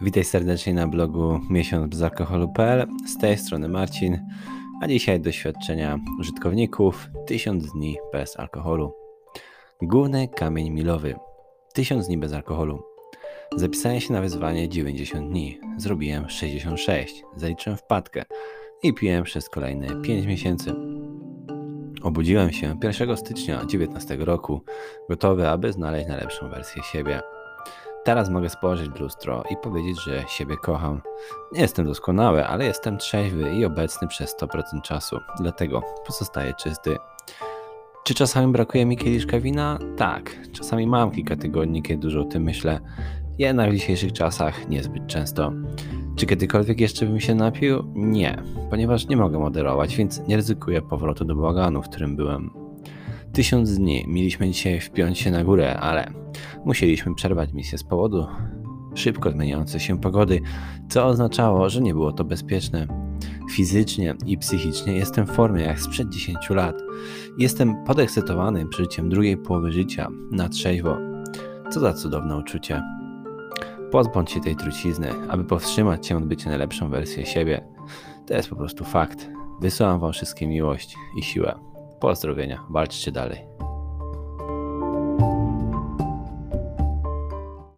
Witaj serdecznie na blogu miesiąc bez alkoholu.pl. Z tej strony Marcin, a dzisiaj doświadczenia użytkowników 1000 dni bez alkoholu. Główny kamień milowy. 1000 dni bez alkoholu. Zapisałem się na wyzwanie 90 dni. Zrobiłem 66. Zaliczyłem wpadkę i piłem przez kolejne 5 miesięcy. Obudziłem się 1 stycznia 2019 roku, gotowy, aby znaleźć najlepszą wersję siebie. Teraz mogę spojrzeć w lustro i powiedzieć, że siebie kocham. Nie jestem doskonały, ale jestem trzeźwy i obecny przez 100% czasu, dlatego pozostaję czysty. Czy czasami brakuje mi kieliszka wina? Tak, czasami mam kilka tygodni, kiedy dużo o tym myślę, jednak w dzisiejszych czasach niezbyt często. Czy kiedykolwiek jeszcze bym się napił? Nie, ponieważ nie mogę moderować, więc nie ryzykuję powrotu do bałaganu, w którym byłem. Tysiąc dni mieliśmy dzisiaj wpiąć się na górę, ale musieliśmy przerwać misję z powodu szybko zmieniającej się pogody, co oznaczało, że nie było to bezpieczne. Fizycznie i psychicznie jestem w formie jak sprzed 10 lat. Jestem podekscytowany przeżyciem drugiej połowy życia na trzeźwo. Co za cudowne uczucie. Pozbądź się tej trucizny, aby powstrzymać cię od bycia najlepszą wersją siebie. To jest po prostu fakt. Wysyłam wam wszystkim miłość i siłę. Pozdrowienia, walczcie dalej.